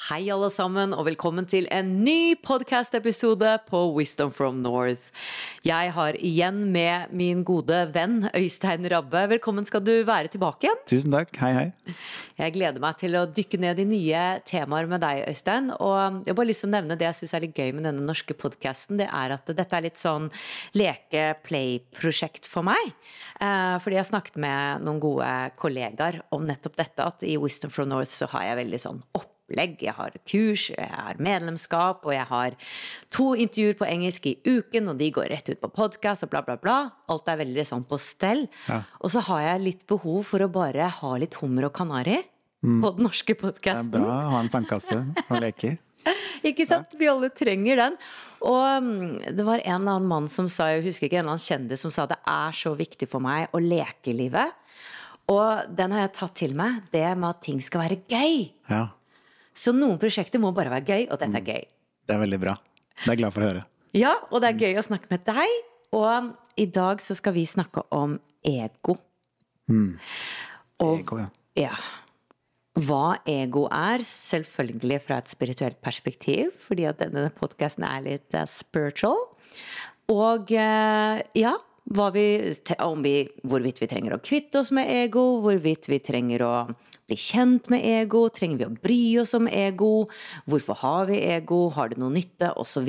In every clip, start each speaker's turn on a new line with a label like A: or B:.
A: Hei, alle sammen, og velkommen til en ny podcast-episode på Wisdom from North. Jeg har igjen med min gode venn Øystein Rabbe. Velkommen skal du være tilbake igjen.
B: Tusen takk. Hei, hei.
A: Jeg gleder meg til å dykke ned i nye temaer med deg, Øystein. Og jeg har bare lyst til å nevne det jeg syns er litt gøy med denne norske podkasten. Det er at dette er litt sånn leke-play-prosjekt for meg. Eh, fordi jeg snakket med noen gode kollegaer om nettopp dette, at i Wisdom from North så har jeg veldig sånn opp opplegg. Jeg har kurs, jeg har medlemskap, og jeg har to intervjuer på engelsk i uken, og de går rett ut på podkast og bla, bla, bla. Alt er veldig sånn på stell.
B: Ja.
A: Og så har jeg litt behov for å bare ha litt hummer og kanari på den norske
B: Det er bra å ha en sandkasse og leker.
A: Ikke sant? Vi alle trenger den. Og mm, det var en eller annen mann som sa, jeg husker ikke, en eller annen kjendis som sa det er så viktig for meg å leke i livet. Og den har jeg tatt til meg, det med at ting skal være gøy.
B: Ja,
A: Så noen prosjekter må bare være gøy, og dette er gøy.
B: det er veldig bra. Det er jeg glad for å høre.
A: Ja, og det er gøy å snakke med deg. Og i dag så skal vi snakke om ego. Og
B: Ego, ja.
A: ja. Hva ego er, selvfølgelig fra et spirituelt perspektiv, fordi at denne podkasten er litt eh, spiritual. Og eh, ja, vi, om vi, hvorvidt vi trenger å kvitte oss med ego, hvorvidt vi trenger å bli kjent med ego, trenger vi å bry oss om ego, hvorfor har vi ego, har det noe nytte, Og så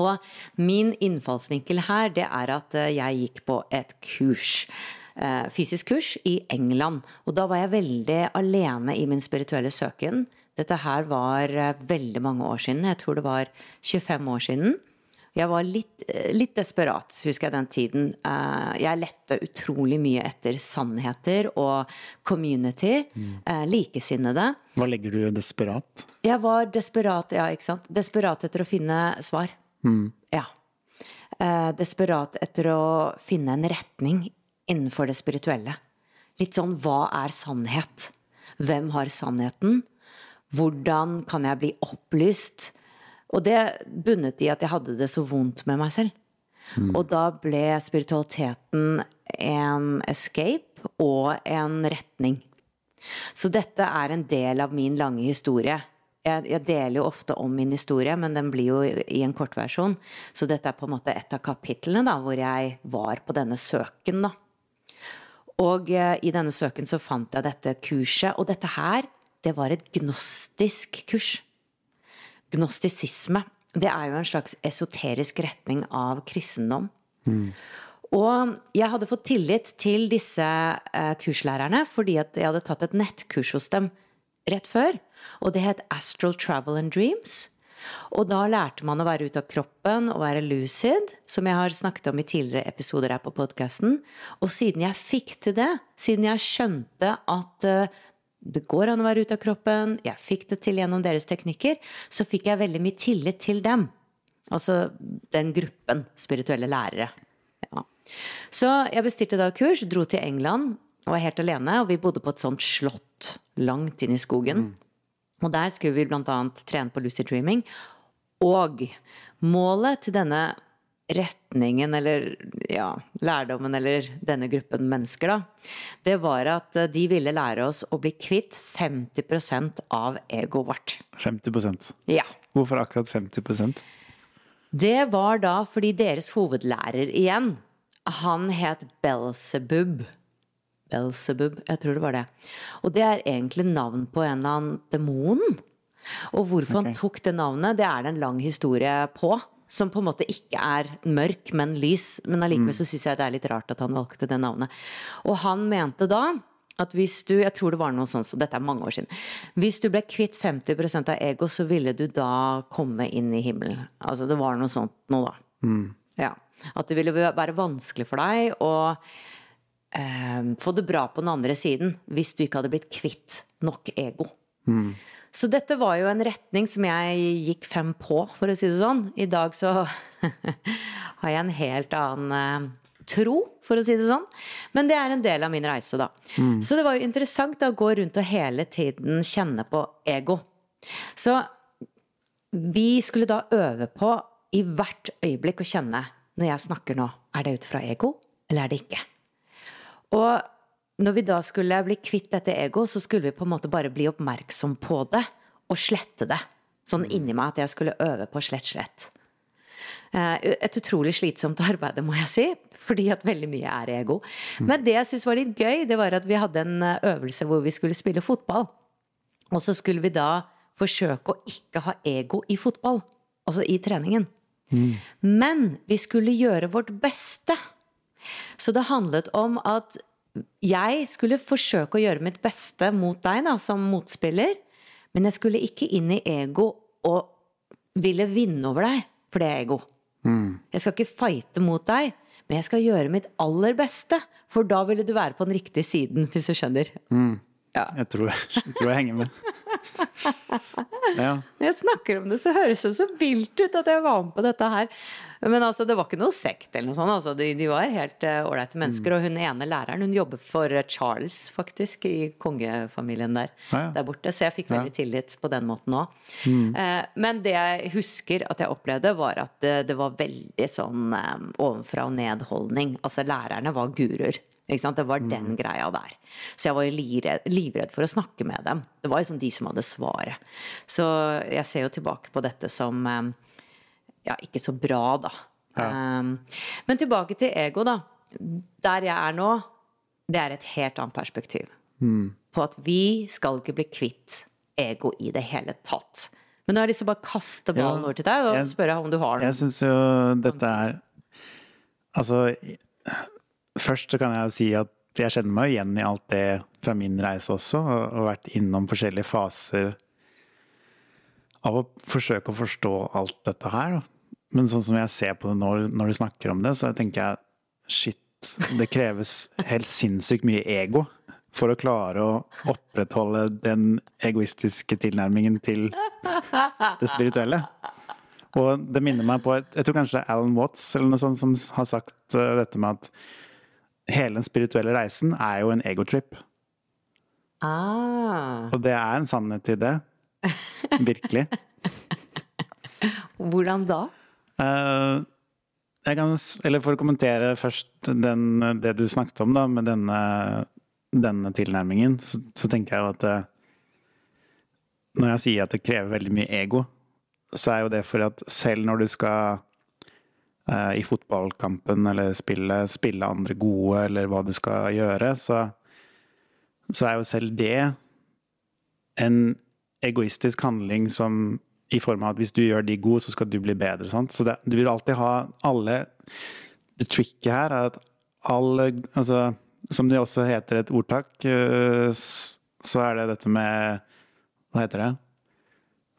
A: Og min innfallsvinkel her, det er at eh, jeg gikk på et kurs. eh, Fysisk kurs i England. Og da var jeg veldig alene i min spirituelle søken. Dette her var eh, veldig mange år siden. Jeg tror det var 25 år siden. Jeg var litt, eh, litt desperat, husker jeg den tiden. Eh, Jeg lette utrolig mye etter sannheter og community. Mm. Likesinnede.
B: Hva legger du i desperat?
A: Jeg var desperat, ja, ikke sant? Desperat etter å finne svar. Ja. Eh, desperat etter å finne en retning innenfor det spirituelle. Litt sånn hva er sannhet? Hvem har sannheten? Hvordan kan jeg bli opplyst? Og det bunnet i at jeg hadde det så vondt med meg selv. Og da ble spiritualiteten en escape og en retning. Så dette er en del av min lange historie. Jeg, jeg deler jo ofte om min historie, men den blir jo i en kortversjon. Så dette er på en måte et av kapitlene da, hvor jeg var på denne søken. da. Og eh, i denne søken så fant jeg dette kurset, og dette her, det var et gnostisk kurs. Gnostisisme. Det er jo en slags esoterisk retning av kristendom. Og jeg hadde fått tillit til disse eh, kurslærerne fordi at jeg hadde tatt et nettkurs hos dem rett før. Og det het Astral Travel and Dreams. Og da lærte man å være ute av kroppen og være lucid, som jeg har snakket om i tidligere episoder her på podkasten. Og siden jeg fikk til det, siden jeg skjønte at eh, det går an å være ute av kroppen, jeg fikk det til gjennom deres teknikker, så fikk jeg veldig mye tillit til dem. Altså den gruppen spirituelle lærere. Ja. Så jeg bestilte da kurs, dro til England og var helt alene. Og vi bodde på et sånt slott langt inn i skogen. Og der skulle vi annet trene på lucid dreaming. Og målet til denne retningen, eller ja, lærdommen, eller denne gruppen mennesker, da, det var at eh, de ville lære oss å bli kvitt 50% av egoet vårt.
B: 50%
A: Ja.
B: Hvorfor akkurat 50%
A: Det var da fordi deres hovedlærer igjen, han het Belzebub. Belzebub, jeg tror det var det. Og det er egentlig navn på en eller annen demon. Og hvorfor han tok det navnet, det er det en lang historie på. Som på en måte ikke er mørk, men lys. Men allikevel så syns jeg det er litt rart at han valgte det navnet. Og han mente da at hvis du Jeg tror det var noe sånt, så dette er mange år siden. Hvis du ble kvitt 50% av ego, så ville du da komme inn i himmelen. Altså det var noe sånt nå, da. Ja. At det ville være vanskelig for deg å eh, få det bra på den andre siden hvis du ikke hadde blitt kvitt nok ego. Så dette var jo en retning som jeg gikk fem på, for å si det sånn. I dag så har jeg en helt annen eh, tro, for å si det sånn. Men det er en del av min reise, da. Så det var jo interessant da, å gå rundt og hele tiden kjenne på ego. Så vi skulle da øve på i hvert øyeblikk å kjenne når jeg snakker nå, er det ut fra ego, eller er det ikke? Og når vi da skulle bli kvitt dette ego, så skulle vi på en måte bare bli oppmerksom på det og slette det. Sånn inni meg at jeg skulle øve på slett, slett. Eh, Et utrolig slitsomt arbeid, må jeg si, fordi at veldig mye er ego. Men det jeg syntes var litt gøy, det var at vi hadde en eh, øvelse hvor vi skulle spille fotball. Og så skulle vi da forsøke å ikke ha ego i fotball. Altså i treningen. Men vi skulle gjøre vårt beste. Så det handlet om at jeg skulle forsøke å gjøre mitt beste mot deg da, som motspiller, men jeg skulle ikke inn i ego og ville vinne over deg, for det er ego. Jeg skal ikke fighte mot deg, men jeg skal gjøre mitt aller beste, for da ville du være på den riktige siden, hvis du skjønner.
B: Jeg tror jeg, tror jeg henger med. Ja.
A: Når jeg snakker om det, så høres det så vilt ut at jeg var med på dette her. Men altså, det var ikke noe sekt eller noe sånt. Altså, de, de var helt uh, mennesker. mennesker. Og hun ene læreren, hun jobber for eh, Charles, faktisk, i kongefamilien der,
B: ja.
A: der borte. Så jeg fikk veldig tillit på den måten òg. men det jeg husker at jeg opplevde, var at det, det var veldig sånn uh, ovenfra og ned-holdning. Altså, lærerne var guruer. Det var den greia der. Så jeg var livredd, livredd for å snakke med dem. Det var liksom de som hadde svaret. Så jeg ser jo tilbake på dette som eh, ja, ikke så bra, da. Um, men tilbake til ego, da. Der jeg er nå, det er et helt annet perspektiv. På at vi skal ikke bli kvitt ego i det hele tatt. Men nå har jeg lyst til å bare kaste ballen
B: Ja,
A: over til deg og
B: jeg-
A: spørre om du har noe.
B: Jeg syns jo dette er Altså, først så kan jeg jo si at jeg kjenner meg igjen i alt det fra min reise også, og, vært innom forskjellige faser av å forsøke å forstå alt dette her. Men sånn som jeg ser på det når, når du snakker om det, så tenker jeg shit, det kreves helt sinnssykt mye ego for å klare å opprettholde den egoistiske tilnærmingen til det spirituelle. Og det minner meg på Jeg tror kanskje det er Alan Watts eller noe sånt som har sagt uh, dette med at hele den spirituelle reisen er jo en egotrip.
A: Ah,
B: Og det er en sannhet i det. Virkelig.
A: hvordan da?
B: Jeg kan, eller for å kommentere først den, det du snakket om, da, med denne, denne tilnærmingen, så, så tenker jeg jo at eh, Når jeg sier at det krever veldig mye ego, så er jo det fordi at selv når du skal i fotballkampen eller spille, spille andre gode, eller hva du skal gjøre, så, så er jo selv det en egoistisk handling som i form av at hvis du gjør de gode, så skal du bli bedre. Sant? Så det, du vil alltid ha alle Det tricket her er at alle altså, Som det også heter et ordtak, eh, så er det dette med Hva heter det?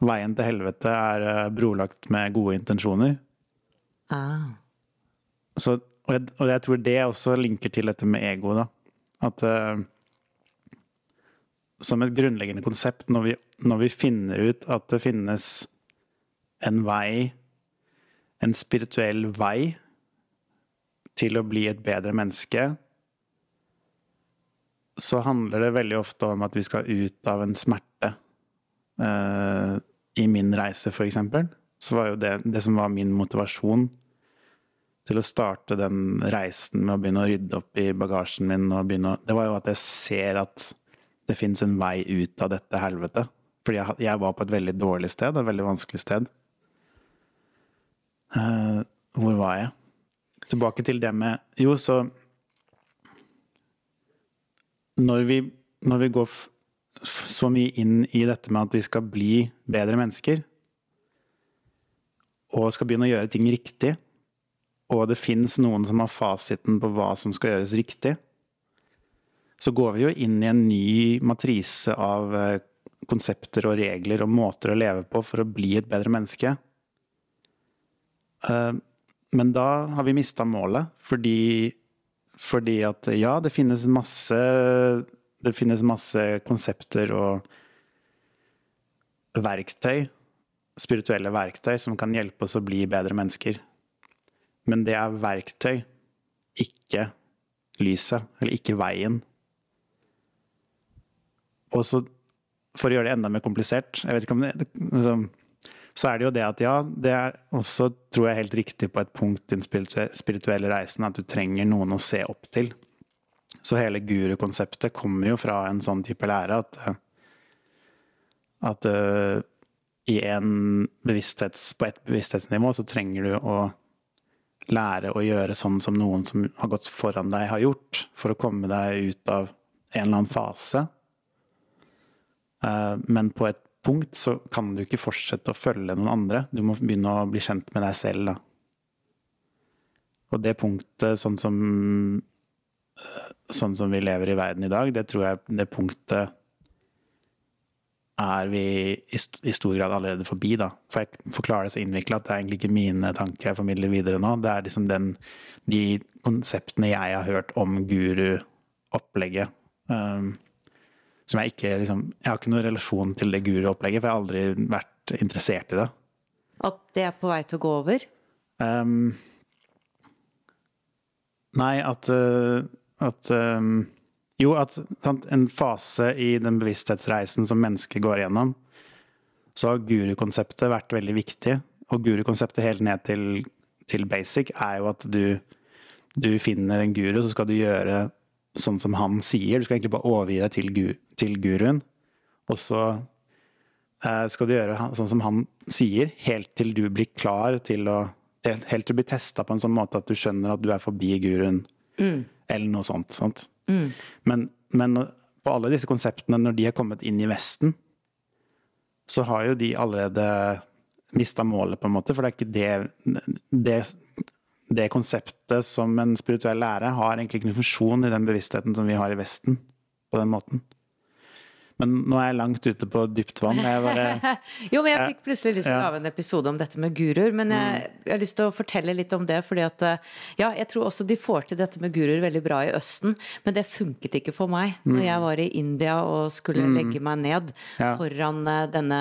B: Veien til helvete er eh, brolagt med gode intensjoner.
A: Ah.
B: Så, og, jeg, og jeg tror det også linker til dette med ego, da. At uh, som et grunnleggende konsept, når vi, når vi finner ut at det finnes en vei en spirituell vei til å bli et bedre menneske, så handler det veldig ofte om at vi skal ut av en smerte. Uh, I min reise, for eksempel, så var jo det det som var min motivasjon til å starte den reisen med å begynne å rydde opp i bagasjen min å Det var jo at jeg ser at det fins en vei ut av dette helvetet. Fordi jeg, jeg, var på et veldig dårlig sted, et veldig vanskelig sted. Uh, hvor var jeg? Tilbake til det med Jo, så Når vi, når vi går så mye inn i dette med at vi skal bli bedre mennesker, og skal begynne å gjøre ting riktig, og det fins noen som har fasiten på hva som skal gjøres riktig, så går vi jo inn i en ny matrise av eh, konsepter og regler og måter å leve på for å bli et bedre menneske. Eh, men da har vi mista målet, fordi, fordi, at ja, det finnes masse Det finnes masse konsepter og verktøy, spirituelle verktøy, som kan hjelpe oss å bli bedre mennesker. Men det er verktøy, ikke lyset, eller ikke veien. Og så, for å gjøre det enda mer komplisert Jeg vet ikke om det, liksom, så er det jo det at ja, det er også, tror jeg, helt riktig på et punkt i den spirituelle reisen at du trenger noen å se opp til. Så hele guru-konseptet kommer jo fra en sånn type lære at, at uh, i en bevissthets, på et bevissthetsnivå så trenger du å lære å gjøre sånn som noen som har gått foran deg, har gjort, for å komme deg ut av en eller annen fase. Uh, men på et punkt så kan du ikke fortsette å følge noen andre. Du må begynne å bli kjent med deg selv, da. Og det punktet, sånn som, sånn som vi lever i verden i dag, det tror jeg det punktet er vi i stor grad allerede forbi, da. For jeg forklarer det så innvikla at det er egentlig ikke mine tanker jeg formidler videre nå. Det er liksom den, de konseptene jeg har hørt om guru-opplegget. Um, som jeg ikke liksom Jeg har ikke noen relasjon til det Guru-opplegget, for jeg har aldri vært interessert i det.
A: At det er på vei til å gå over? Um,
B: nei, at, uh, at um, Jo, at sant, en fase i den bevissthetsreisen som mennesket går gjennom, så har guru-konseptet vært veldig viktig. Og guru-konseptet helt ned til, til, basic er jo at du, du finner en guru, så skal du gjøre sånn som han sier. Du skal egentlig bare overgi deg til, gu, til guruen. Og så eh, skal du gjøre sånn som han sier, helt til du blir klar til å Helt til du blir testa på en sånn måte at du skjønner at du er forbi guruen. Mm. Eller noe sånt. sånt. Mm. Men, men, på alle disse konseptene, når de har kommet inn i Vesten, så har jo de allerede mista målet, på en måte. For det er ikke det, det det konseptet som en spirituell lære har egentlig ikke noen funksjon i den bevisstheten som vi har i Vesten, på den måten. Men nå er jeg langt ute på dypt vann. Jeg bare,
A: jo, men jeg fikk plutselig lyst til å lage en episode om dette med guruer. Men jeg, mm. jeg, har lyst til å fortelle litt om det, fordi at Ja, jeg tror også de får til dette med guruer veldig bra i Østen, men det funket ikke for meg når jeg var i India og skulle mm. legge meg ned foran eh, denne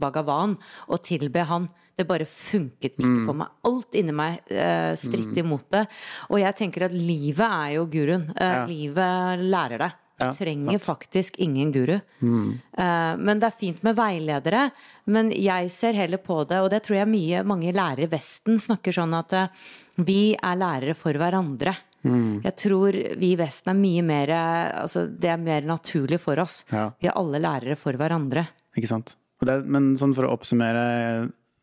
A: Bhagavan og tilbe han. Det bare funket ikke mm. for meg. Alt inni meg uh, stritt imot det. Og jeg tenker at livet er jo guruen. Ja. Livet lærer deg. Du trenger faktisk ingen guru. Mm. Uh, men det er fint med veiledere. Men jeg ser heller på det, og det tror jeg mye, mange lærere i Vesten snakker sånn at uh, vi er lærere for hverandre. Mm. Jeg tror vi i Vesten er mye mer altså Det er mer naturlig for oss. Ja. Vi er alle lærere for hverandre.
B: Ikke sant. Det, men sånn for å oppsummere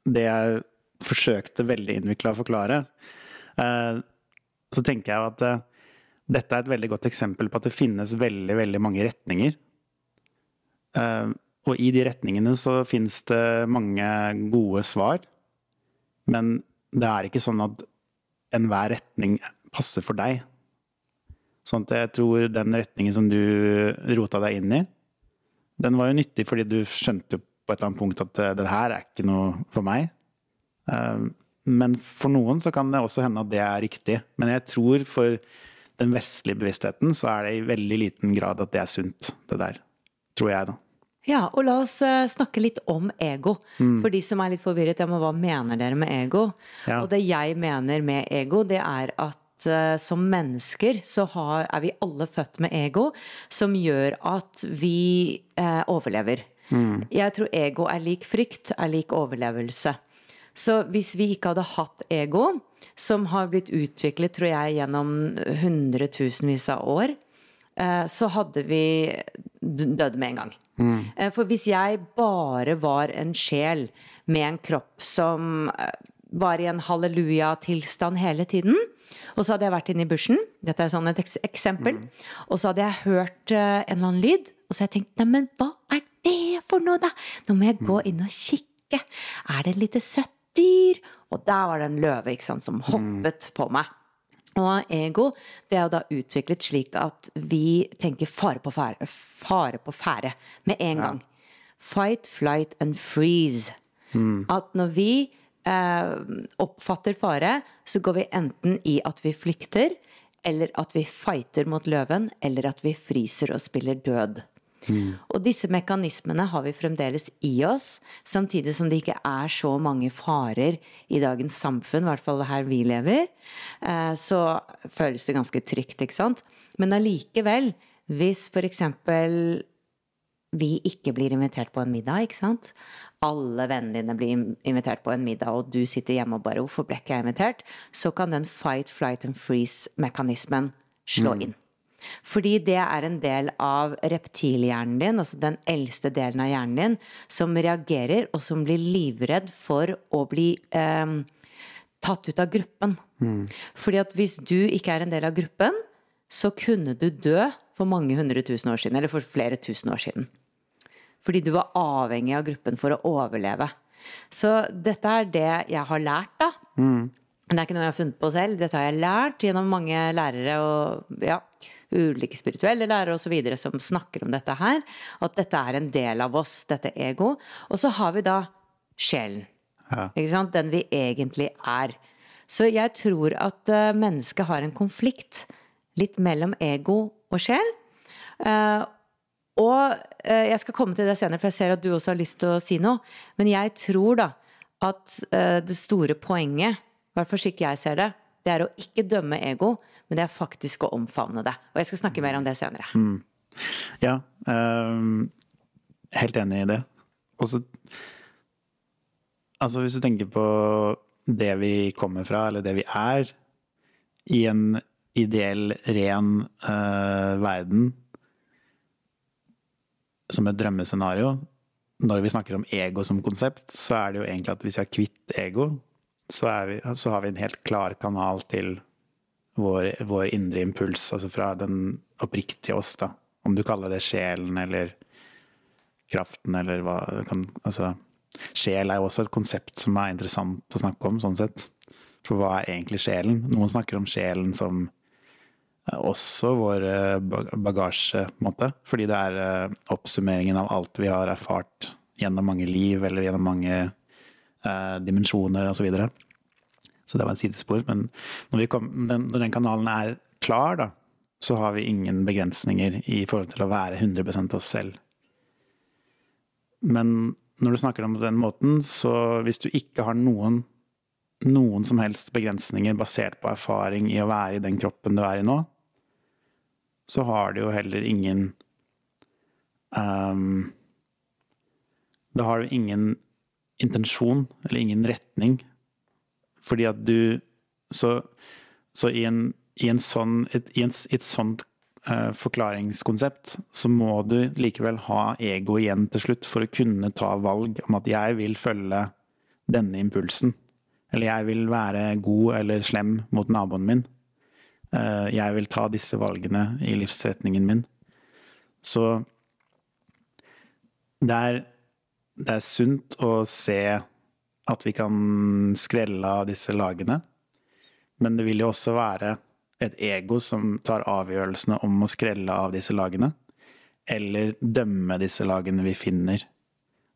B: det jeg forsøkte veldig innvikla å forklare, eh, så tenker jeg at eh, dette er et veldig godt eksempel på at det finnes veldig, veldig mange retninger. Eh, og i de retningene så finnes det mange gode svar. Men det er ikke sånn at enhver retning passer for deg. Sånn at jeg tror den retningen som du rota deg inn i, den var jo nyttig fordi du skjønte på et eller annet punkt at eh, det her er ikke noe for meg. Eh, men for noen så kan det også hende at det er riktig. Men jeg tror for den vestlige bevisstheten så er det i veldig liten grad at det er sunt, det der. Tror jeg, da.
A: Ja, og la oss uh, snakke litt om ego. Mm. For de som er litt forvirret, ja, men hva mener dere med ego? Ja. Og det jeg mener med ego, det er at uh, som mennesker så har, er vi alle født med ego, som gjør at vi uh, overlever. Mm. Jeg tror ego er lik frykt, er lik overlevelse. Så hvis vi ikke hadde hatt ego, som har blitt utviklet, tror jeg, gjennom hundretusenvis av år, så hadde vi dødd med en gang. Mm. For hvis jeg bare var en sjel med en kropp som eh, var i en halleluja-tilstand hele tiden, og så hadde jeg vært inne i bushen, dette er sånn et eksempel, mm. og så hadde jeg hørt eh, en eller annen lyd, og så hadde jeg tenkt neimen, hva er det for noe, da? Nå må jeg gå mm. inn og kikke. Er det et lite søtt dyr? Og der var det en løve sant, som mm. hoppet på meg. Og ego det er jo da utviklet slik at vi tenker fare på fære, fare på fære med en gang. Fight, flight and freeze. Mm. At når vi eh, oppfatter fare, så går vi enten i at vi flykter, eller at vi fighter mot løven, eller at vi fryser og spiller død. Mm. Og disse mekanismene har vi fremdeles i oss, samtidig som det ikke er så mange farer i dagens samfunn, i hvert fall her vi lever. Eh, så føles det ganske trygt, ikke sant. Men allikevel, hvis eksempel vi ikke blir invitert på en middag, ikke sant. Alle vennene dine blir invitert på en middag, og du sitter hjemme og bare 'Hvorfor ble ikke jeg invitert?' Så kan den fight, flight and freeze-mekanismen slå mm. Fordi det er en del av reptilhjernen din, altså den eldste delen av hjernen din, som reagerer, og som blir livredd for å bli eh, tatt ut av gruppen. Mm. Fordi at hvis du ikke er en del av gruppen, så kunne du dø for mange hundre tusen år siden, eller for flere tusen år siden. Fordi du var avhengig av gruppen for å overleve. Så dette er det jeg har lært, da. Mm. Det er ikke noe jeg har funnet på selv. Dette har jeg lært gjennom mange lærere og ja, ulike spirituelle lærere osv. som snakker om dette her. At dette er en del av oss, dette ego. Og så har vi da sjelen. Ja. Den vi egentlig er. Så jeg tror at uh, mennesket har en konflikt litt mellom ego og sjel. Uh, og uh, jeg skal komme til det senere, for jeg ser at du også har lyst til å si noe. Men jeg tror da at det store poenget i hvert fall slik jeg ser det, det er å ikke dømme ego, men det er faktisk å omfavne det. Og jeg skal snakke mer om det senere. Mm.
B: Ja, um, helt enig i det. Også, altså hvis du tenker på det vi kommer fra, eller det vi er, i en ideell, ren uh, verden som et drømmescenario Når vi snakker om ego som konsept, så er det jo egentlig at hvis vi er kvitt ego, så, vi, så, har vi en helt klar kanal til vår, vår, indre impuls, altså fra den oppriktige oss, da. Om du kaller det sjelen eller kraften eller hva kan, Altså, sjel er jo også et konsept som er interessant å snakke om, sånn sett. For hva er egentlig sjelen? Noen snakker om sjelen som også vår bagasje, på en måte. Fordi det er eh, oppsummeringen av alt vi har erfart gjennom mange liv eller gjennom mange eh, dimensjoner osv. Så, videre. så det var en sidespor. Men når, kom, den, når, den, kanalen er klar, da, så har vi ingen begrensninger i forhold til å være 100% oss selv. Men når du snakker om det på den måten, så hvis du ikke har noen, noen som helst begrensninger basert på erfaring i å være i den kroppen du er i nå, så har du jo heller ingen um, Da har du ingen intensjon, eller ingen retning. Fordi at du Så, så i, en, i, en sånn, et, i, en, et sånt uh, forklaringskonsept, så må du likevel ha ego igjen til slutt for å kunne ta valg om at jeg vil følge denne impulsen. Eller jeg vil være god eller slem mot naboen min. Uh, jeg vil ta disse valgene i livsretningen min. Så det er det er sunt å se at vi kan skrelle av disse lagene. Men det vil jo også være et ego som tar avgjørelsene om å skrelle av disse lagene. Eller dømme disse lagene vi finner.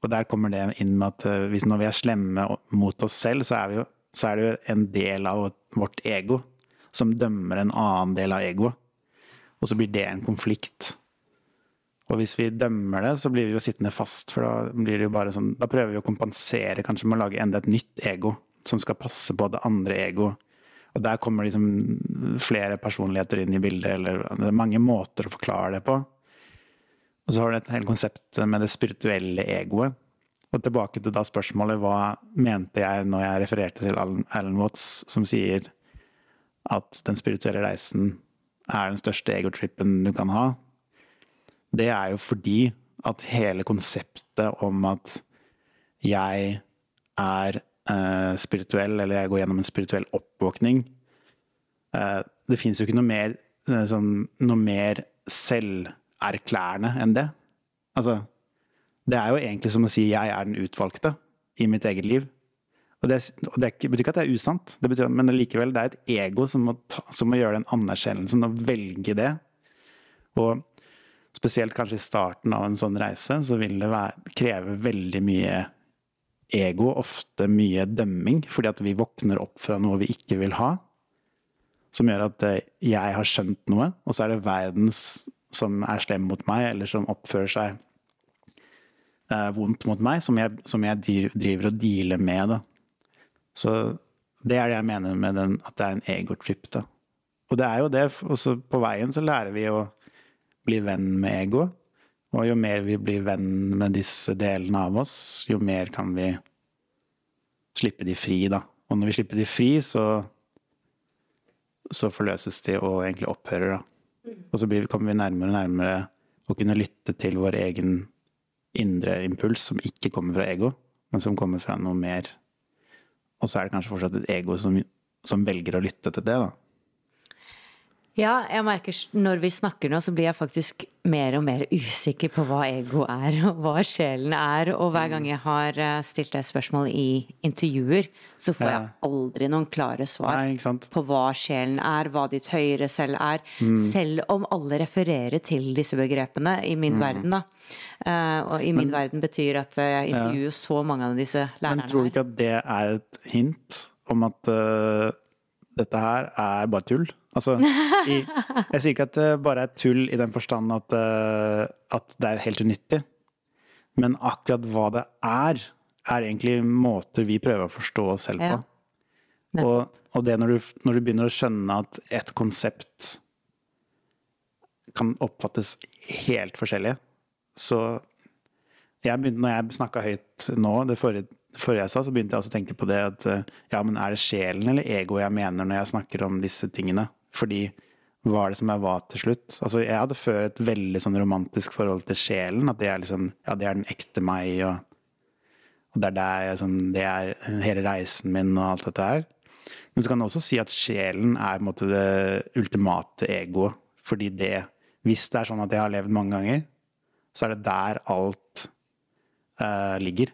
B: Og der kommer det inn med at eh, hvis når vi er slemme mot oss selv, så er, jo, så er det jo en del av vårt ego som dømmer en annen del av egoet. Og så blir det en konflikt. Og hvis vi dømmer det, så blir vi jo sittende fast, for da blir det jo bare sånn Da prøver vi å kompensere kanskje med å lage enda et nytt ego som skal passe på det andre egoet. Og der kommer liksom flere personligheter inn i bildet, eller det er mange måter å forklare det på. Og så har du et helt konsept med det spirituelle egoet. Og tilbake til da spørsmålet hva mente jeg når jeg refererte til Alan Watts, som sier at den spirituelle reisen er den største egotrippen du kan ha. Det er jo fordi at hele konseptet om at jeg er eh, spirituell, eller jeg går gjennom en spirituell oppvåkning eh, Det fins jo ikke noe mer, eh, sånn, noe mer selverklærende enn det. Altså, det er jo egentlig som å si 'jeg er den utvalgte' i mitt eget liv. Og det, og det betyr ikke at det er usant, det betyr, men likevel, det er et ego som må, ta, som må gjøre den anerkjennelsen og velge det. Og spesielt kanskje i starten av en sånn reise, så vil det være, kreve veldig mye ego, ofte mye dømming, fordi at vi våkner opp fra noe vi ikke vil ha. Som gjør at eh, jeg har skjønt noe, og så er det verdens som er slem mot meg, eller som oppfører seg eh, vondt mot meg, som jeg, som jeg driver og dealer med. Da. Så det er det jeg mener med den, at det er en egotrip. Da. Og det er jo det. Også på veien så lærer vi å bli venn med ego. Og jo mer vi blir venn med disse delene av oss, jo mer kan vi slippe de fri, da. Og når vi slipper de fri, så, så forløses de og egentlig opphører, da. Og så blir, kommer vi nærmere og nærmere å kunne lytte til vår egen indre impuls, som ikke kommer fra ego, men som kommer fra noe mer og så er det kanskje fortsatt et ego som, som velger å lytte til det, da.
A: Ja, jeg merker når vi snakker nå, så blir jeg faktisk mer og mer usikker på hva ego er, og hva sjelen er. Og hver gang jeg har eh, stilt det spørsmål i intervjuer, så får jeg aldri noen klare svar
B: Nei,
A: på hva sjelen er, hva ditt høyere selv er. Mm. Selv om alle refererer til disse begrepene i min mm. verden, da. Uh, og i min Men, verden betyr at jeg intervjuer ja. så mange av disse lærerne.
B: Men tror du ikke at det er et hint om at uh, dette her er bare tull? Altså, i, jeg sier ikke at det bare er tull i den forstand at, uh, at det er helt unyttig. Men akkurat hva det er, er egentlig måter vi prøver å forstå oss selv på. Ja. Og, og, det når du, når du, begynner å skjønne at et konsept kan oppfattes helt forskjellig, så jeg begynte, Når jeg snakka høyt nå, det forrige, forrige jeg sa, så begynte jeg også å tenke på det at ja, men er det sjelen eller egoet jeg mener når jeg snakker om disse tingene? Fordi hva er det som jeg var til slutt? Altså, jeg hadde før et veldig sånn romantisk forhold til sjelen. At det er liksom Ja, det er den ekte meg, og, og det er der jeg sånn Det er hele reisen min og alt dette her. Men så kan du også si at sjelen er på en måte det ultimate egoet. Fordi det Hvis det er sånn at jeg har levd mange ganger, så er det der alt uh, ligger.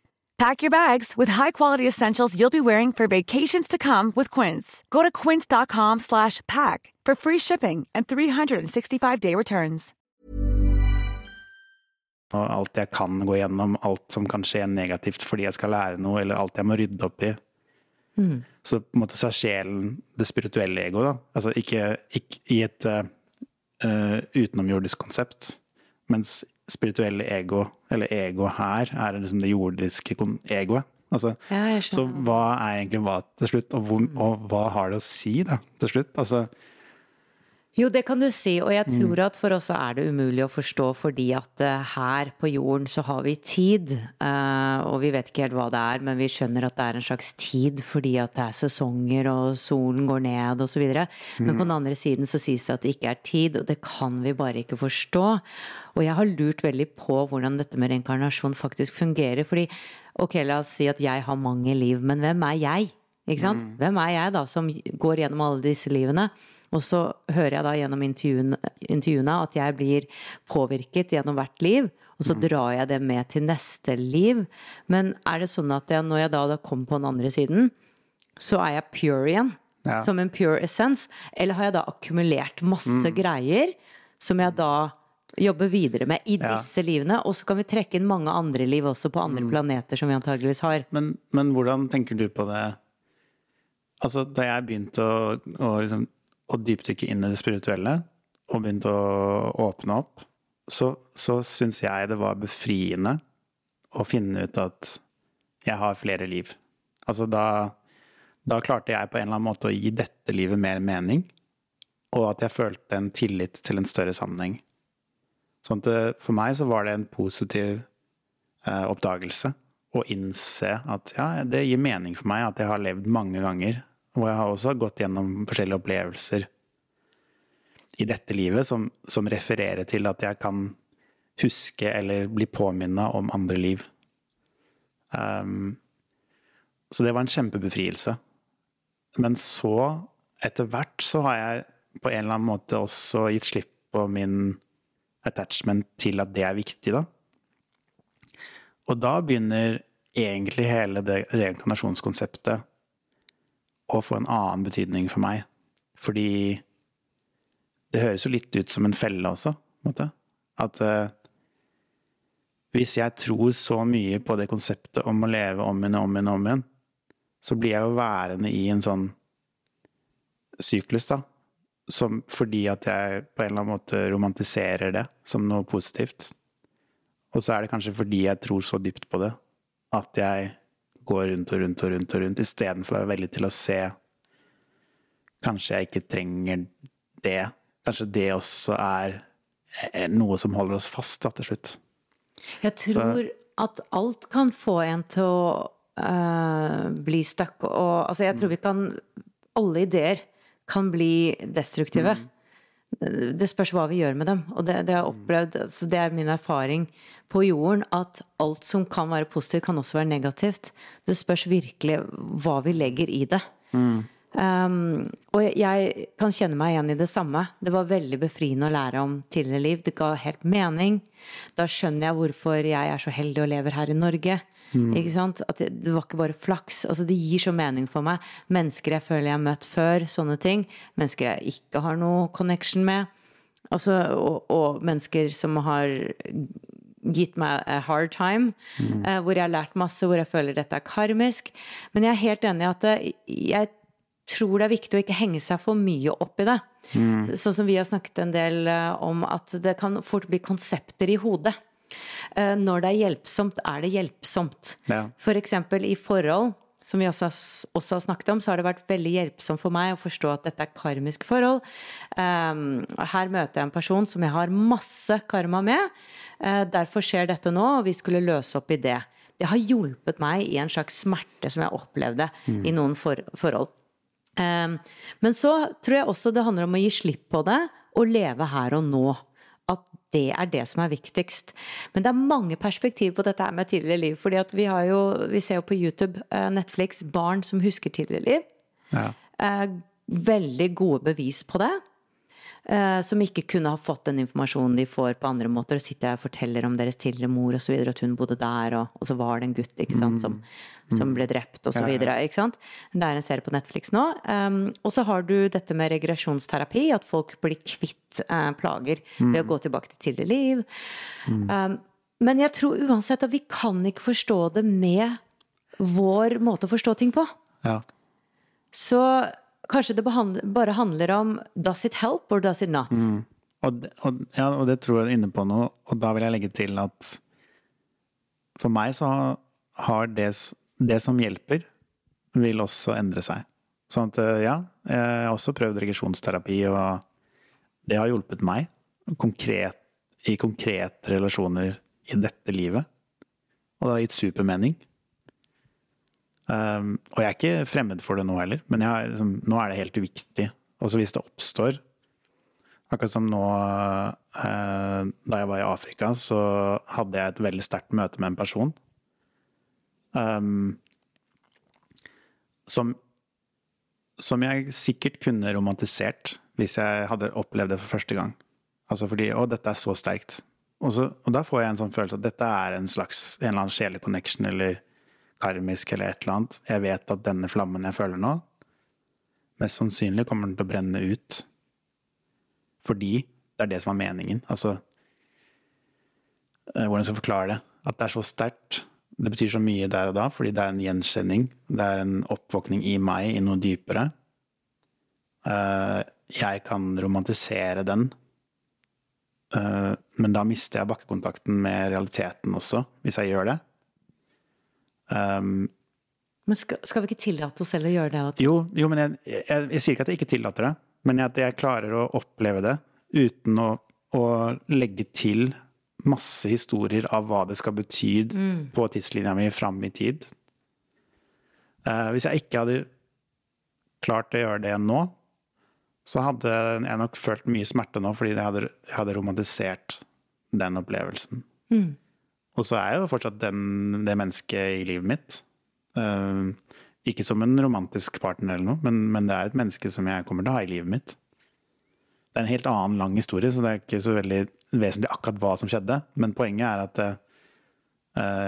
C: Pack your bags with high-quality essentials you'll be wearing for vacations to come with Quince. Go to quince.com slash pack for free shipping and 365-day returns.
B: Og alt jeg kan gå gjennom, alt som kan skje negativt fordi jeg skal lære noe, eller alt jeg må rydde opp i. Mm. Så på en måte så er sjelen det spirituelle egoet, da. Altså ikke, ikke i et uh, utenomjordisk konsept, mens spirituelle ego, eller ego her, er liksom det jordiske egoet. Altså, ja, så hva er egentlig hva til slutt, og, hvor, og, hva har det å si da, til slutt? Altså,
A: jo, det kan du si, og jeg tror mm. at for oss er det umulig å forstå fordi at uh, her på jorden så har vi tid, uh, og vi vet ikke helt hva det er, men vi skjønner at det er en slags tid fordi at det er sesonger og solen går ned osv. Mm. Men på den andre siden så sies det at det ikke er tid, og det kan vi bare ikke forstå. Og jeg har lurt veldig på hvordan dette med reinkarnasjon faktisk fungerer, fordi ok, la oss si at jeg har mange liv, men hvem er jeg? Ikke sant? Mm. Hvem er jeg da som går gjennom alle disse livene? Og så hører jeg da gjennom intervjuene, at jeg blir påvirket gjennom hvert liv. og så drar jeg det med til neste liv. Men er det sånn at jeg, når jeg da, da kommer på den andre siden, så er jeg pure igjen?
B: Ja.
A: Som en pure essence? Eller har jeg da akkumulert masse greier som jeg da jobber videre med i
B: Ja.
A: disse livene? Og så kan vi trekke inn mange andre liv også på andre planeter som vi antageligvis har.
B: Men, men hvordan tenker du på det? Altså, da jeg begynte å, å, liksom, å dypdykke inn i det spirituelle, og begynte å åpne opp, så, så syns jeg det var befriende å finne ut at jeg har flere liv. Altså, da, da klarte jeg på en eller annen måte å gi dette livet mer mening, og at jeg følte en tillit til en større sammenheng. Sånn at det, for meg så var det en positiv eh, oppdagelse å innse at ja, det gir mening for meg at jeg har levd mange ganger. Og jeg har også gått gjennom forskjellige opplevelser i dette livet som, som refererer til at jeg kan huske eller bli påminna om andre liv. Um, så det var en kjempebefrielse. Men så, etter hvert, så har jeg på en eller annen måte også gitt slipp på min attachment til at det er viktig, da. Og da begynner egentlig hele det reinkarnasjonskonseptet å få en annen betydning for meg. Fordi det høres jo litt ut som en felle også, på en måte. At uh, hvis jeg tror så mye på det konseptet om å leve om igjen og om igjen og om igjen, så blir jeg jo værende i en sånn syklus, da. Som, fordi at jeg på en eller annen måte romantiserer det som noe positivt. Og så er det kanskje fordi jeg tror så dypt på det, at jeg går rundt og rundt og rundt og rundt, istedenfor å være villig til å se Kanskje jeg ikke trenger det. Kanskje det også er eh, noe som holder oss fast da, til slutt.
A: Jeg tror at alt kan få en til å uh, bli stuck. Og altså, jeg tror vi kan Alle ideer kan bli destruktive. Det spørs hva vi gjør med dem. Og det, det har jeg opplevd, altså det er min erfaring på jorden, at alt som kan være positivt, kan også være negativt. Det spørs virkelig hva vi legger i det. Um, og jeg kan kjenne meg igjen i det samme. Det var veldig befriende å lære om tidligere liv. Det ga helt mening. Da skjønner jeg hvorfor jeg er så heldig og lever her i Norge. Ikke sant? At det, det var ikke bare flaks. Altså, det gir så mening for meg. Mennesker jeg føler jeg har møtt før, sånne ting. Mennesker jeg ikke har noe connection med. Altså, og, og mennesker som har gitt meg a hard time, eh, hvor jeg har lært masse, hvor jeg føler dette er karmisk. Men jeg er helt enig i at det, jeg tror det er viktig å ikke henge seg for mye opp i det. Sånn som vi har snakket en del eh, om, at det kan fort bli konsepter i hodet. Eh, Når det er hjelpsomt, er det hjelpsomt.
B: Ja.
A: For eksempel i forhold, som vi også, også har snakket om, så har det vært veldig hjelpsomt for meg å forstå at dette er karmisk forhold. Um, her møter jeg en person som jeg har masse karma med. Eh, derfor skjer dette nå, og vi skulle løse opp i det. Det har hjulpet meg i en slags smerte som jeg opplevde i noen for forhold. Um, men så tror jeg også det handler om å gi slipp på det og leve her og nå. At det er det som er viktigst. Men det er mange perspektiver på dette med tidligere liv. fordi vi, jo, vi ser jo på YouTube, eh, Netflix, barn som husker tidligere liv.
B: Ja.
A: Eh, veldig gode bevis på det. Eh, som ikke kunne ha fått den informasjonen de får på andre måter. Og sitter jeg og forteller om deres tidligere mor videre, at hun bodde der, og, og så var det en gutt ikke sant, som, som ble drept videre. Ikke sant? Det er en serie på Netflix nå. Um, og så har du dette med regresjonsterapi, at folk blir kvitt eh, plager ved å gå tilbake til tidligere liv. Um, men jeg tror uansett at vi kan ikke forstå det med vår måte å forstå ting på.
B: Ja.
A: Så kanskje det bare handler om does it help or does it not?
B: Og, det- og, ja, og det tror jeg er inne på nå, og da vil jeg legge til at for meg så har det, det som hjelper, vil også endre seg. Sånn at eh, ja, jeg har også prøvd regresjonsterapi, og det har hjulpet meg konkret, i konkrete relasjoner i dette livet. Og det har gitt supermening. Um, og jeg er ikke fremmed for det nå heller, men har, liksom, nå er det helt uviktig. Også hvis det oppstår Akkurat som nå uh, da jeg var i Afrika, så hadde jeg et veldig sterkt møte med en person. Um, som, som jeg sikkert kunne romantisert hvis jeg hadde opplevd det for første gang. Altså fordi Å, dette er så sterkt. Og, så, og da får jeg en sånn følelse at dette er en slags en eller annen sjelelig connection eller karmisk eller et eller annet. Jeg vet at denne flammen jeg føler nå, mest sannsynlig kommer den til å brenne ut. Fordi det er det som er meningen. Altså eh, Hvordan skal jeg forklare det? At det er så sterkt. Det betyr så mye der og da, fordi det er en gjenkjenning. Det er en oppvåkning i meg, i noe dypere. Eh, jeg kan romantisere den. Eh, men da mister jeg bakkekontakten med realiteten også, hvis jeg gjør det. Um,
A: men skal, skal, vi ikke tillate oss selv å gjøre det?
B: Jo, jo, men jeg, jeg, jeg, sier ikke at jeg ikke tillater det, men at jeg klarer å oppleve det uten å, å legge til masse historier av hva det skal bety mm. på tidslinja mi fram i tid. Uh, hvis jeg ikke hadde klart å gjøre det nå, så hadde jeg nok følt mye smerte nå, fordi jeg hadde, jeg hadde romantisert den opplevelsen. Mm. Og så er jeg jo fortsatt den, det mennesket i livet mitt. Uh, ikke som en romantisk partner eller noe, men, men, det er et menneske som jeg kommer til å ha i livet mitt. Det er en helt annen lang historie, så det er ikke så veldig vesentlig akkurat hva som skjedde. Men poenget er at uh,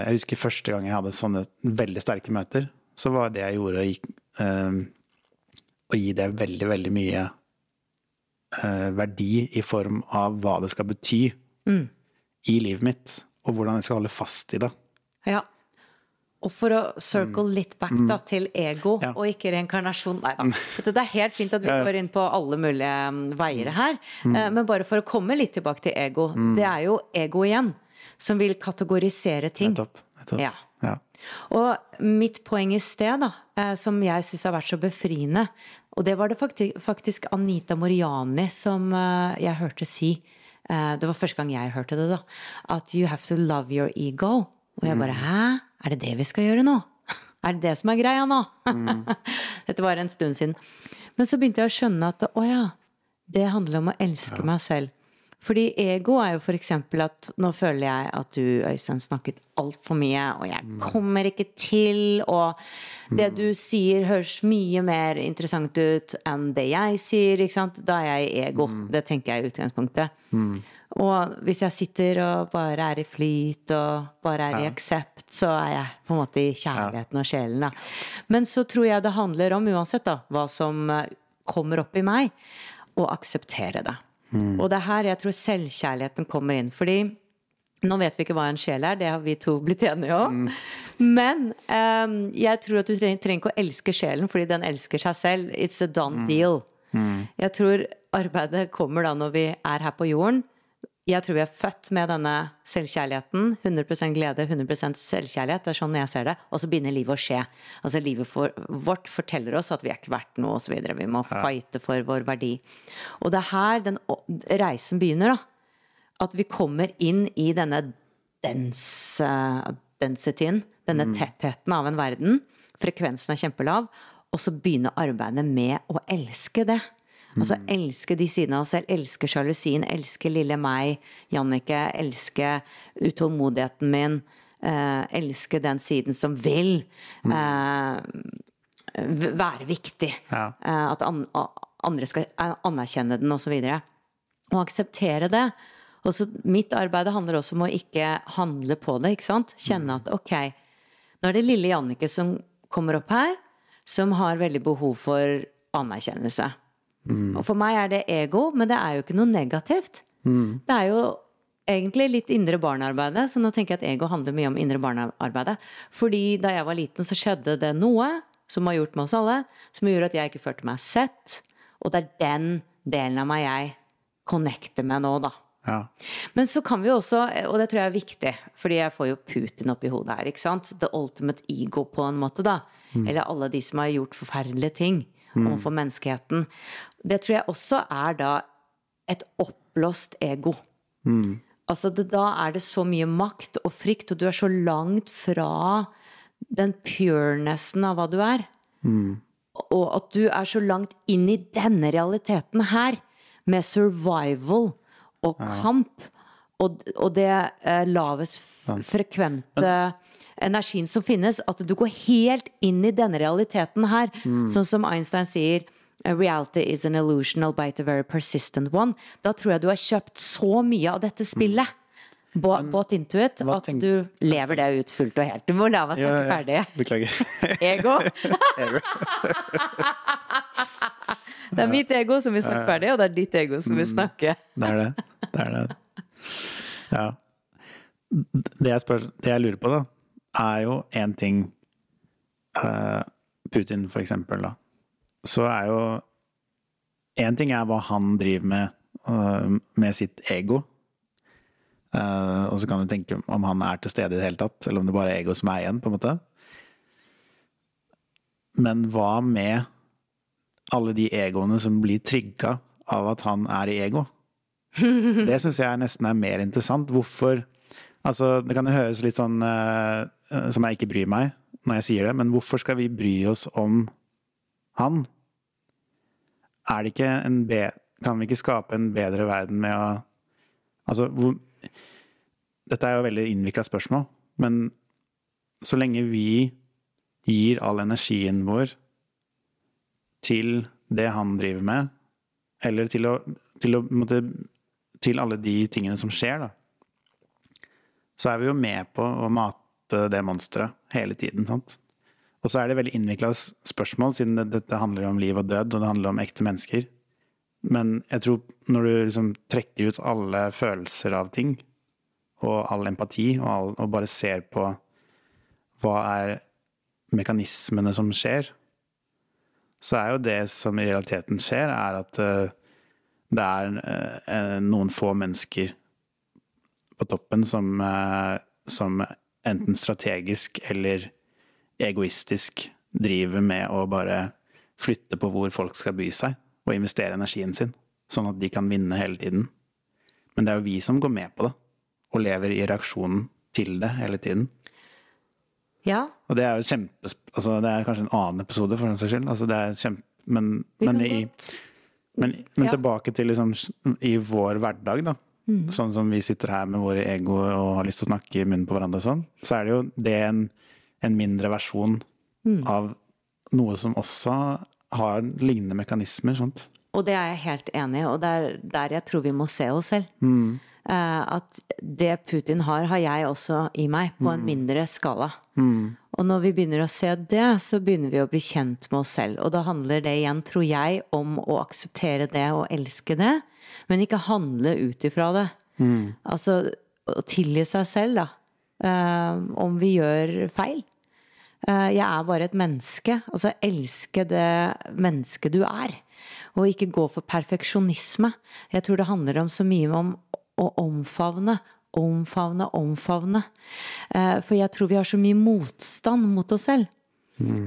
B: jeg husker første gang jeg hadde sånne veldig sterke møter, så var det jeg gjorde, uh, å gi det veldig, veldig mye verdi i form av hva det skal bety mm. i livet mitt og hvordan jeg skal holde fast i det.
A: Ja. Og for å circle litt back da, mm. til ego ja. og ikke reinkarnasjon Nei da. Det er helt fint at vi går inn på alle mulige veier her. Mm. Eh, men bare for å komme litt tilbake til ego. Mm. Det er jo ego igjen som vil kategorisere ting.
B: Nettopp. Nettopp.
A: Ja. ja. Og mitt poeng i sted, da, eh, som jeg syns har vært så befriende, og det var det faktisk Anita Moriani som eh, jeg hørte si Eh, det var første gang jeg hørte det, da. At you have to love your ego. Og jeg bare mm. Hæ? Er det det vi skal gjøre nå? Er det det som er greia nå? Mm. Dette var en stund siden. Men så begynte jeg å skjønne at å ja, det handler om å elske ja. meg selv. Fordi ego er jo eksempel at nå føler jeg at du, Øystein, snakket altfor mye, og jeg mm. kommer ikke til, og det du sier høres mye mer interessant ut enn det jeg sier, ikke sant. Da er jeg i ego. Mm. Det tenker jeg i utgangspunktet. Mm. Og hvis jeg sitter og bare er i flyt og bare er i aksept, så er jeg på en måte i kjærligheten og sjelen, da. Men så tror jeg det handler om, uansett da, hva som eh, kommer opp i meg, å akseptere det. Mm. Og det er her jeg tror selvkjærligheten kommer inn. Fordi nå vet vi ikke hva en sjel er, det har vi to blitt enige om. Mm. Men um, jeg tror at du trenger, trenger, ikke å elske sjelen fordi den elsker seg selv. It's a done mm. deal. Mm. Jeg tror arbeidet kommer da når vi er her på jorden jeg tror vi er født med denne selvkjærligheten. 100% glede, 100% selvkjærlighet. Det er sånn jeg ser det. Og så begynner livet å skje. Altså Livet for, vårt forteller oss at vi er ikke verdt noe osv. Vi må fighte for vår verdi. Og det er her den reisen begynner, da. At vi kommer inn i denne dense, densityen, denne mm. tettheten av en verden. Frekvensen er kjempelav. Og så begynner arbeidet med å elske det. Altså mm. elske de sidene av oss selv. Elske sjalusien. Elske lille meg, Jannicke. Elske utålmodigheten min. Eh, elske den siden som vil mm. eh, være viktig. Ja. Eh, at an, andre skal anerkjenne den, osv. Og, og akseptere det. Også, mitt arbeid handler også om å ikke handle på det. ikke sant? Kjenne at ok, nå er det lille Jannicke som kommer opp her, som har veldig behov for anerkjennelse. Mm. Og for meg er det ego, men det er jo ikke noe negativt. Mm. Det er jo egentlig litt indre barnearbeidet, så nå tenker jeg at ego handler mye om indre barnearbeidet. Fordi da jeg var liten, så skjedde det noe som har gjort med oss alle, som gjorde at jeg ikke følte meg sett. Og det er den delen av meg jeg connecter med nå, da. Ja. Men så kan vi jo også, og det tror jeg er viktig, fordi jeg får jo Putin opp i hodet her, ikke sant. The ultimate ego, på en måte, da. Mm. Eller alle de som har gjort forferdelige ting mm. overfor menneskeheten. Det tror jeg også er da et oppblåst ego. Mm. Altså det, da er det så mye makt og frykt, og du er så langt fra den purenessen av hva du er. Mm. Og at du er så langt inn i denne realiteten her, med survival og kamp, og, og det eh, lavest frekvente energien som finnes, at du går helt inn i denne realiteten her. Mm. Sånn som Einstein sier Reality is an illusion, albeit a very persistent one. Da tror jeg du har kjøpt så mye av dette spillet. Mm. Båt into it. At
B: tenk-
A: du lever det ut fullt og helt. Du må la meg
B: Ja,
A: snakke
B: ja.
A: ferdig.
B: Beklager.
A: Ego.
B: Ego.
A: Det er mitt ego som vil snakke ferdig, og det er ditt ego som vil snakke.
B: Det er det. Det er det. Ja. Det jeg, spør, det jeg lurer på, da, er jo én ting uh, Putin, for eksempel, da. Så er jo Én ting er hva han driver med uh, med sitt ego. Uh, og så kan du tenke om han er til stede i det hele tatt, eller om det bare er ego som er igjen, på en måte. Men hva med alle de egoene som blir trigga av at han er i ego? Det syns jeg nesten er mer interessant. Hvorfor Altså, det kan jo høres litt sånn eh, som jeg ikke bryr meg når jeg sier det, men hvorfor skal vi bry oss om han? Er det ikke en be Kan vi ikke skape en bedre verden med å Altså, hvor Dette er jo et veldig innvikla spørsmål, men så lenge vi gir all energien vår til det han driver med, eller til å, til å måtte, til alle de tingene som skjer, da, så er vi jo med på å mate det monsteret hele tiden. sant? Og så er det veldig innvikla spørsmål, siden det, dette handler om liv og død, og det handler om ekte mennesker. Men jeg tror når du liksom trekker ut alle følelser av ting, og all empati, og, all, og bare ser på hva er mekanismene som skjer, så er jo det som i realiteten skjer, er at eh, det er eh, noen få mennesker på toppen som, eh, som enten strategisk eller egoistisk driver med å bare flytte på hvor folk skal by seg, og investere energien sin, sånn at de kan vinne hele tiden. Men det er jo vi som går med på det, og lever i reaksjonen til det hele tiden.
A: Ja,
B: Og det er jo kjempe... Altså, det er kanskje en annen episode, for den saks skyld. Altså, det er kjempe... Men, men, i, men, men
A: Ja.
B: tilbake til liksom i vår hverdag, da. Sånn som vi sitter her med våre ego og har lyst til å snakke i munnen på hverandre og sånn, så er det jo det en, en mindre versjon av noe som også har lignende mekanismer. Sant?
A: Og det er jeg helt enig i, og det er der jeg tror vi må se oss selv. Mm. at det Putin har, har jeg også i meg, på en mindre skala. Og når vi begynner å se det, så begynner vi å bli kjent med oss selv. Og da handler det igjen, tror jeg, om å akseptere det og elske det, men ikke handle ut ifra det. Altså å tilgi seg selv, da. Uh, om vi gjør feil. Uh, Jeg er bare et menneske. Altså elske det mennesket du er. Og ikke gå for perfeksjonisme. Jeg tror det handler om så mye om å omfavne. Omfavne, omfavne. Uh, For jeg tror vi har så mye motstand mot oss selv.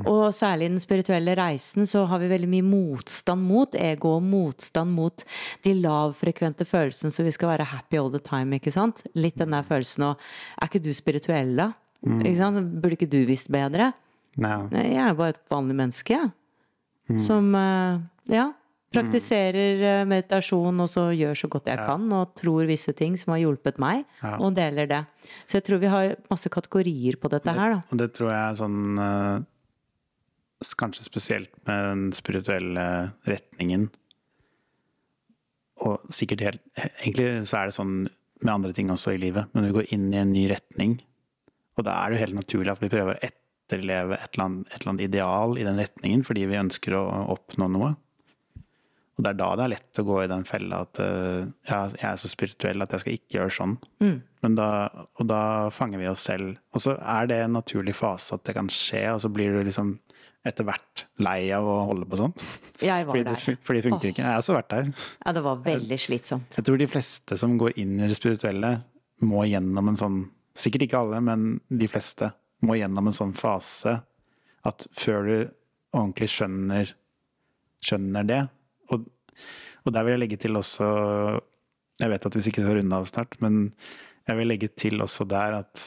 A: Og særlig i den spirituelle reisen så har vi veldig mye motstand mot ego og motstand mot de lavfrekvente følelsene så vi skal være happy all the time, ikke sant? Litt den der følelsen og Er ikke du spirituell, da? Ikke sant? Burde ikke du visst bedre?
B: Nei.
A: Jeg er bare et vanlig menneske, jeg. Som eh, ja, praktiserer eh, meditasjon og så gjør så godt jeg kan og tror visse ting som har hjulpet meg, og deler det. Så jeg tror vi har masse kategorier på dette her, da.
B: Og det tror jeg er sånn eh, Kanskje spesielt med den spirituelle retningen. Og sikkert helt Egentlig så er det sånn med andre ting også i livet, men vi går inn i en ny retning. Og da er det jo helt naturlig at vi prøver å etterleve et eller, annet, et eller annet ideal i den retningen, fordi vi ønsker å oppnå noe. Og det er da det er lett å gå i den fella at uh, jeg er så spirituell at jeg skal ikke gjøre sånn. Men da, og da fanger vi oss selv. Og så er det en naturlig fase at det kan skje, og så blir du liksom etter hvert lei av å holde på sånn.
A: Jeg var
B: Fordi
A: der.
B: Det, fordi det funker ikke. Jeg har også vært der.
A: Ja, det var veldig slitsomt.
B: Jeg tror de fleste som går inn i det spirituelle, må gjennom en sånn Sikkert ikke alle, men de fleste må gjennom en sånn fase at før du ordentlig skjønner, skjønner det og, og der vil jeg legge til også Jeg vet at vi ikke skal runde av snart, men jeg vil legge til også der at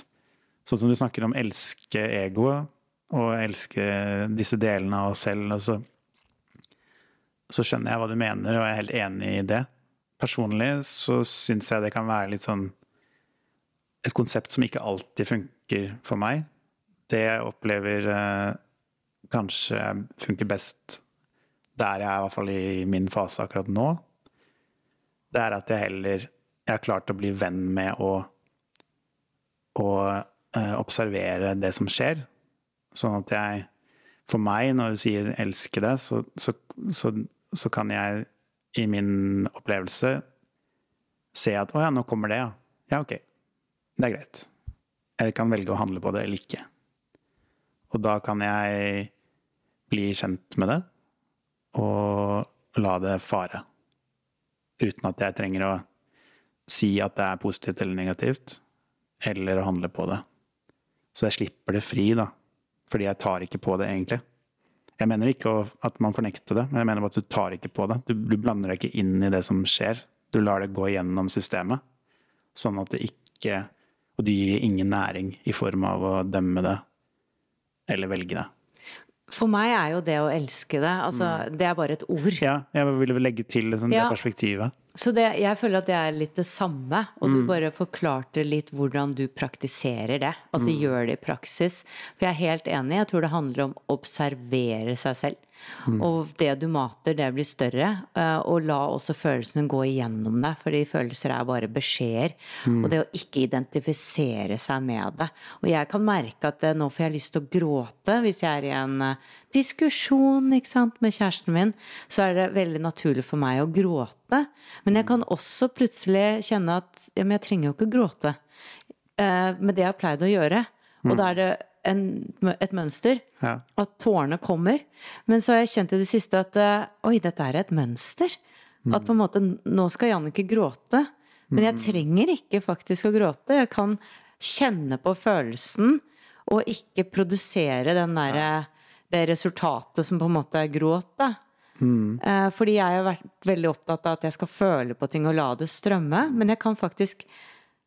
B: sånn som du snakker om elske egoet, og elske disse delene av oss selv, og så så skjønner jeg hva du mener, og jeg er helt enig i det. Personlig så syns jeg det kan være litt sånn et konsept som ikke alltid funker for meg. Det jeg opplever eh, kanskje funker best der jeg er, i hvert fall i min fase akkurat nå, det er at jeg heller jeg har klart å bli venn med å å eh, observere det som skjer. Sånn at jeg For meg, når du sier 'elske det', så, så, så, så kan jeg i min opplevelse se at 'å ja, nå kommer det', ja. Ja, ok. Det er greit. Jeg kan velge å handle på det eller ikke. Og da kan jeg bli kjent med det og la det fare. Uten at jeg trenger å si at det er positivt eller negativt, eller å handle på det. Så jeg slipper det fri, da. Fordi jeg tar ikke på det, egentlig. Jeg mener ikke at man fornekter det, men jeg mener at du tar ikke på det. Du, du blander deg ikke inn i det som skjer. Du lar det gå gjennom systemet. Sånn at det ikke Og du gir det ingen næring i form av å dømme det eller velge det.
A: For meg er jo det å elske det, altså det er bare et ord.
B: Ja, jeg ville legge til liksom,
A: Ja.
B: det perspektivet.
A: Så det, jeg føler at det er litt det samme, og
B: Mm.
A: du bare forklarte litt hvordan du praktiserer det. Altså
B: Mm.
A: gjør det i praksis. For jeg er helt enig, jeg tror det handler om å observere seg selv.
B: Mm.
A: Og det du mater, det blir større. eh, Og la også følelsene gå igjennom deg, fordi følelser er bare beskjeder.
B: Mm.
A: Og det å ikke identifisere seg med det. Og jeg kan merke at eh, nå får jeg lyst til å gråte hvis jeg er i en eh, diskusjon sant, med kjæresten min. Så er det veldig naturlig for meg å gråte. Men jeg kan også plutselig kjenne at ja, men jeg trenger jo ikke gråte. Eh, med det jeg har pleid å gjøre. Og da er det en, et mønster.
B: Ja.
A: At tårene kommer. Men så har jeg kjent i det siste at eh, oi, dette er et mønster. At på en måte nå skal Jannicke gråte. Men jeg trenger ikke faktisk å gråte. Jeg kan kjenne på følelsen og ikke produsere den derre det resultatet som på en måte er gråt, da. Mm. Fordi jeg har vært veldig opptatt av at jeg skal føle på ting og la det strømme. Men jeg kan faktisk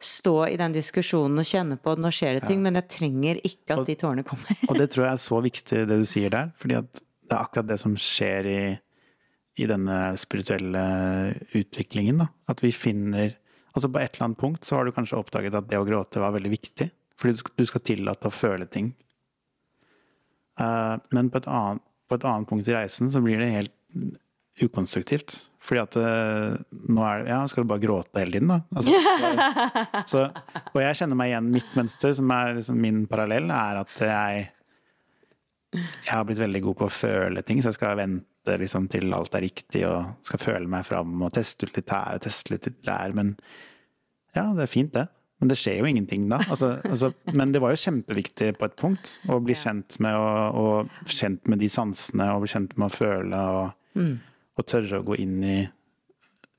A: stå i den diskusjonen og kjenne på at nå skjer det ting, men jeg trenger ikke at de tårene kommer.
B: Og det tror jeg er så viktig, det du sier der. fordi det er akkurat det som skjer i, i denne spirituelle utviklingen. Da. At vi finner Altså på et eller annet punkt så har du kanskje oppdaget at det å gråte var veldig viktig. Fordi du skal, du skal tillate å føle ting. Eh, men på et, annet, på et annet punkt i reisen så blir det helt ukonstruktivt. Fordi at eh, nå er det Ja, skal du bare gråte hele tiden, da? Altså, så, og jeg kjenner meg igjen. Mitt mønster, som er liksom min parallell, er at jeg jeg har blitt veldig god på å føle ting, så jeg skal vente liksom, til alt er riktig og skal føle meg fram og teste ut litt her og teste ut litt der. Men ja, det er fint, det. Men det skjer jo ingenting da. Altså, altså, men det var jo kjempeviktig på et punkt å bli kjent med, og, og kjent med de sansene og bli kjent med å føle og, og tørre å gå inn i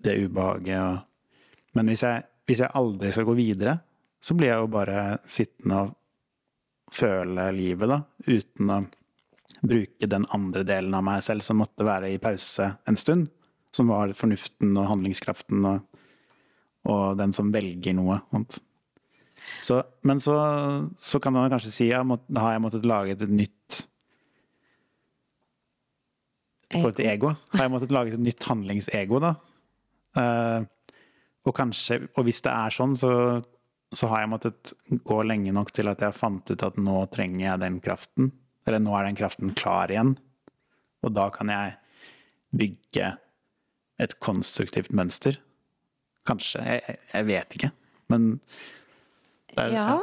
B: det ubehaget. Og, men hvis jeg, hvis jeg aldri skal gå videre, så blir jeg jo bare sittende og føle livet, da, uten å bruke den andre delen av meg selv som måtte være i pause en stund. Som var fornuften og handlingskraften og, og den som velger noe. sant? Så, men så, så kan man kanskje si ja, da har jeg måttet lage et nytt I forhold til ego. Har jeg måttet lage et nytt handlingsego, da? Uh, og kanskje, og hvis det er sånn, så, så har jeg måttet gå lenge nok til at jeg fant ut at nå trenger jeg den kraften. Eller nå er den kraften klar igjen. Og da kan jeg bygge et konstruktivt mønster. Kanskje. Jeg- jeg vet ikke. Men det ja.
A: Ja.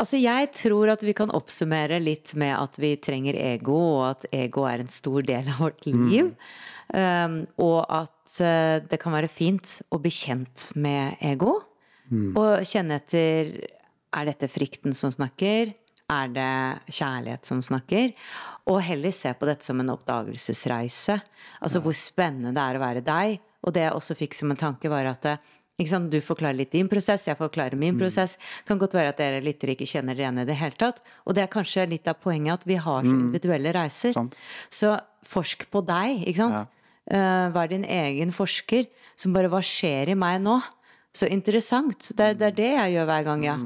A: Altså, jeg tror at vi kan oppsummere litt med at vi trenger ego, og at ego er en stor del av vårt liv. Um, og at uh, det kan være fint å bli kjent med ego. Og kjenne etter Er dette frykten som snakker? Er det kjærlighet som snakker? Og heller se på dette som en oppdagelsesreise. Altså hvor spennende det er å være deg. Og det jeg også fikk som en tanke, var at eh? Du forklarer litt din prosess, jeg forklarer min prosess. Kan godt være at dere lyttere ikke kjenner det igjen i det hele tatt. Og det er kanskje litt av poenget at vi har så individuelle reiser.
B: Sant.
A: Så forsk på deg, ikke sant. Eh, vær din egen forsker som bare Hva skjer i meg nå? Så interessant. Det, det er det jeg gjør hver gang, ja.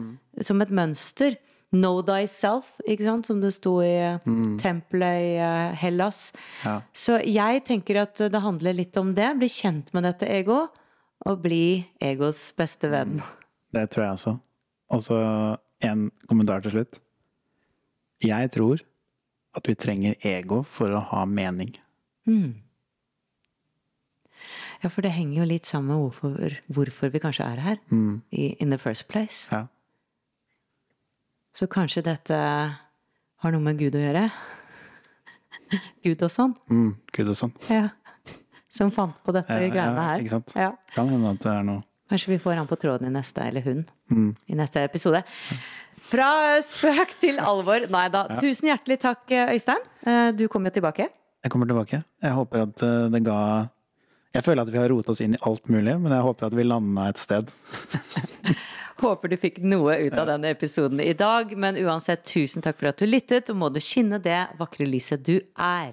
A: Som et mønster. Know thyself, ikke sant, som det sto i mm. tempelet i eh, Hellas.
B: Ja.
A: Så jeg tenker at det handler litt om det. Bli kjent med dette ego, og bli egos beste venn.
B: Det tror jeg også. Og så en kommentar til slutt. Jeg tror at vi trenger ego for å ha mening.
A: Ja, for det henger jo litt sammen med hvorfor, hvorfor vi kanskje er her. I, in the first place.
B: Ja.
A: Så kanskje dette har noe med Gud å gjøre? Gud og sånn?
B: Mm, Gud og sånn.
A: Ja. Som fant på dette
B: Ja,
A: greiene
B: ja,
A: her.
B: ikke sant?
A: Ja.
B: Kan hende at det er noe
A: Kanskje vi får han på tråden i neste, eller hun,
B: Mm.
A: i neste episode. Fra spøk til alvor. Nei da. Tusen hjertelig takk, Øystein. Eh, Du kommer jo tilbake.
B: Jeg kommer tilbake. Jeg håper at eh, det ga Jeg føler at vi har rotet oss inn i alt mulig, men jeg håper at vi landa et sted.
A: Håper du fikk noe ut av denne episoden i dag. Men uansett, tusen takk for at du lyttet, og må du skinne det vakre lyset du er.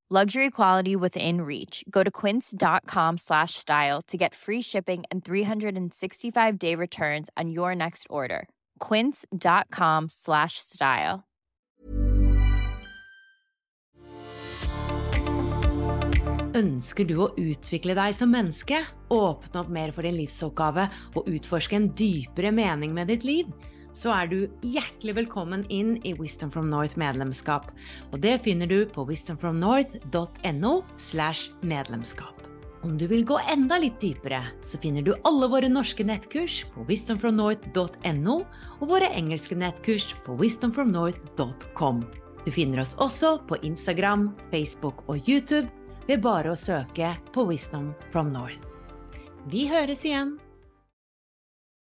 D: Luxury quality within reach. Go to quince.com slash style to get free shipping and 365 day returns on your next order. Quince.com slash style.
A: Ønsker du å utvikle deg som menneske, åpne opp mer for din livsoppgave og utforske en dypere mening med ditt liv? Så er du hjertelig velkommen inn i Wisdom from North medlemskap. Og det finner du på wisdomfromnorth.no slash medlemskap. Om du vil gå enda litt dypere, så finner du alle våre norske nettkurs på wisdomfromnorth.no og våre engelske nettkurs på wisdomfromnorth.com. Du finner oss også på Instagram, Facebook og YouTube ved bare å søke på Wisdom from North. Vi høres igjen!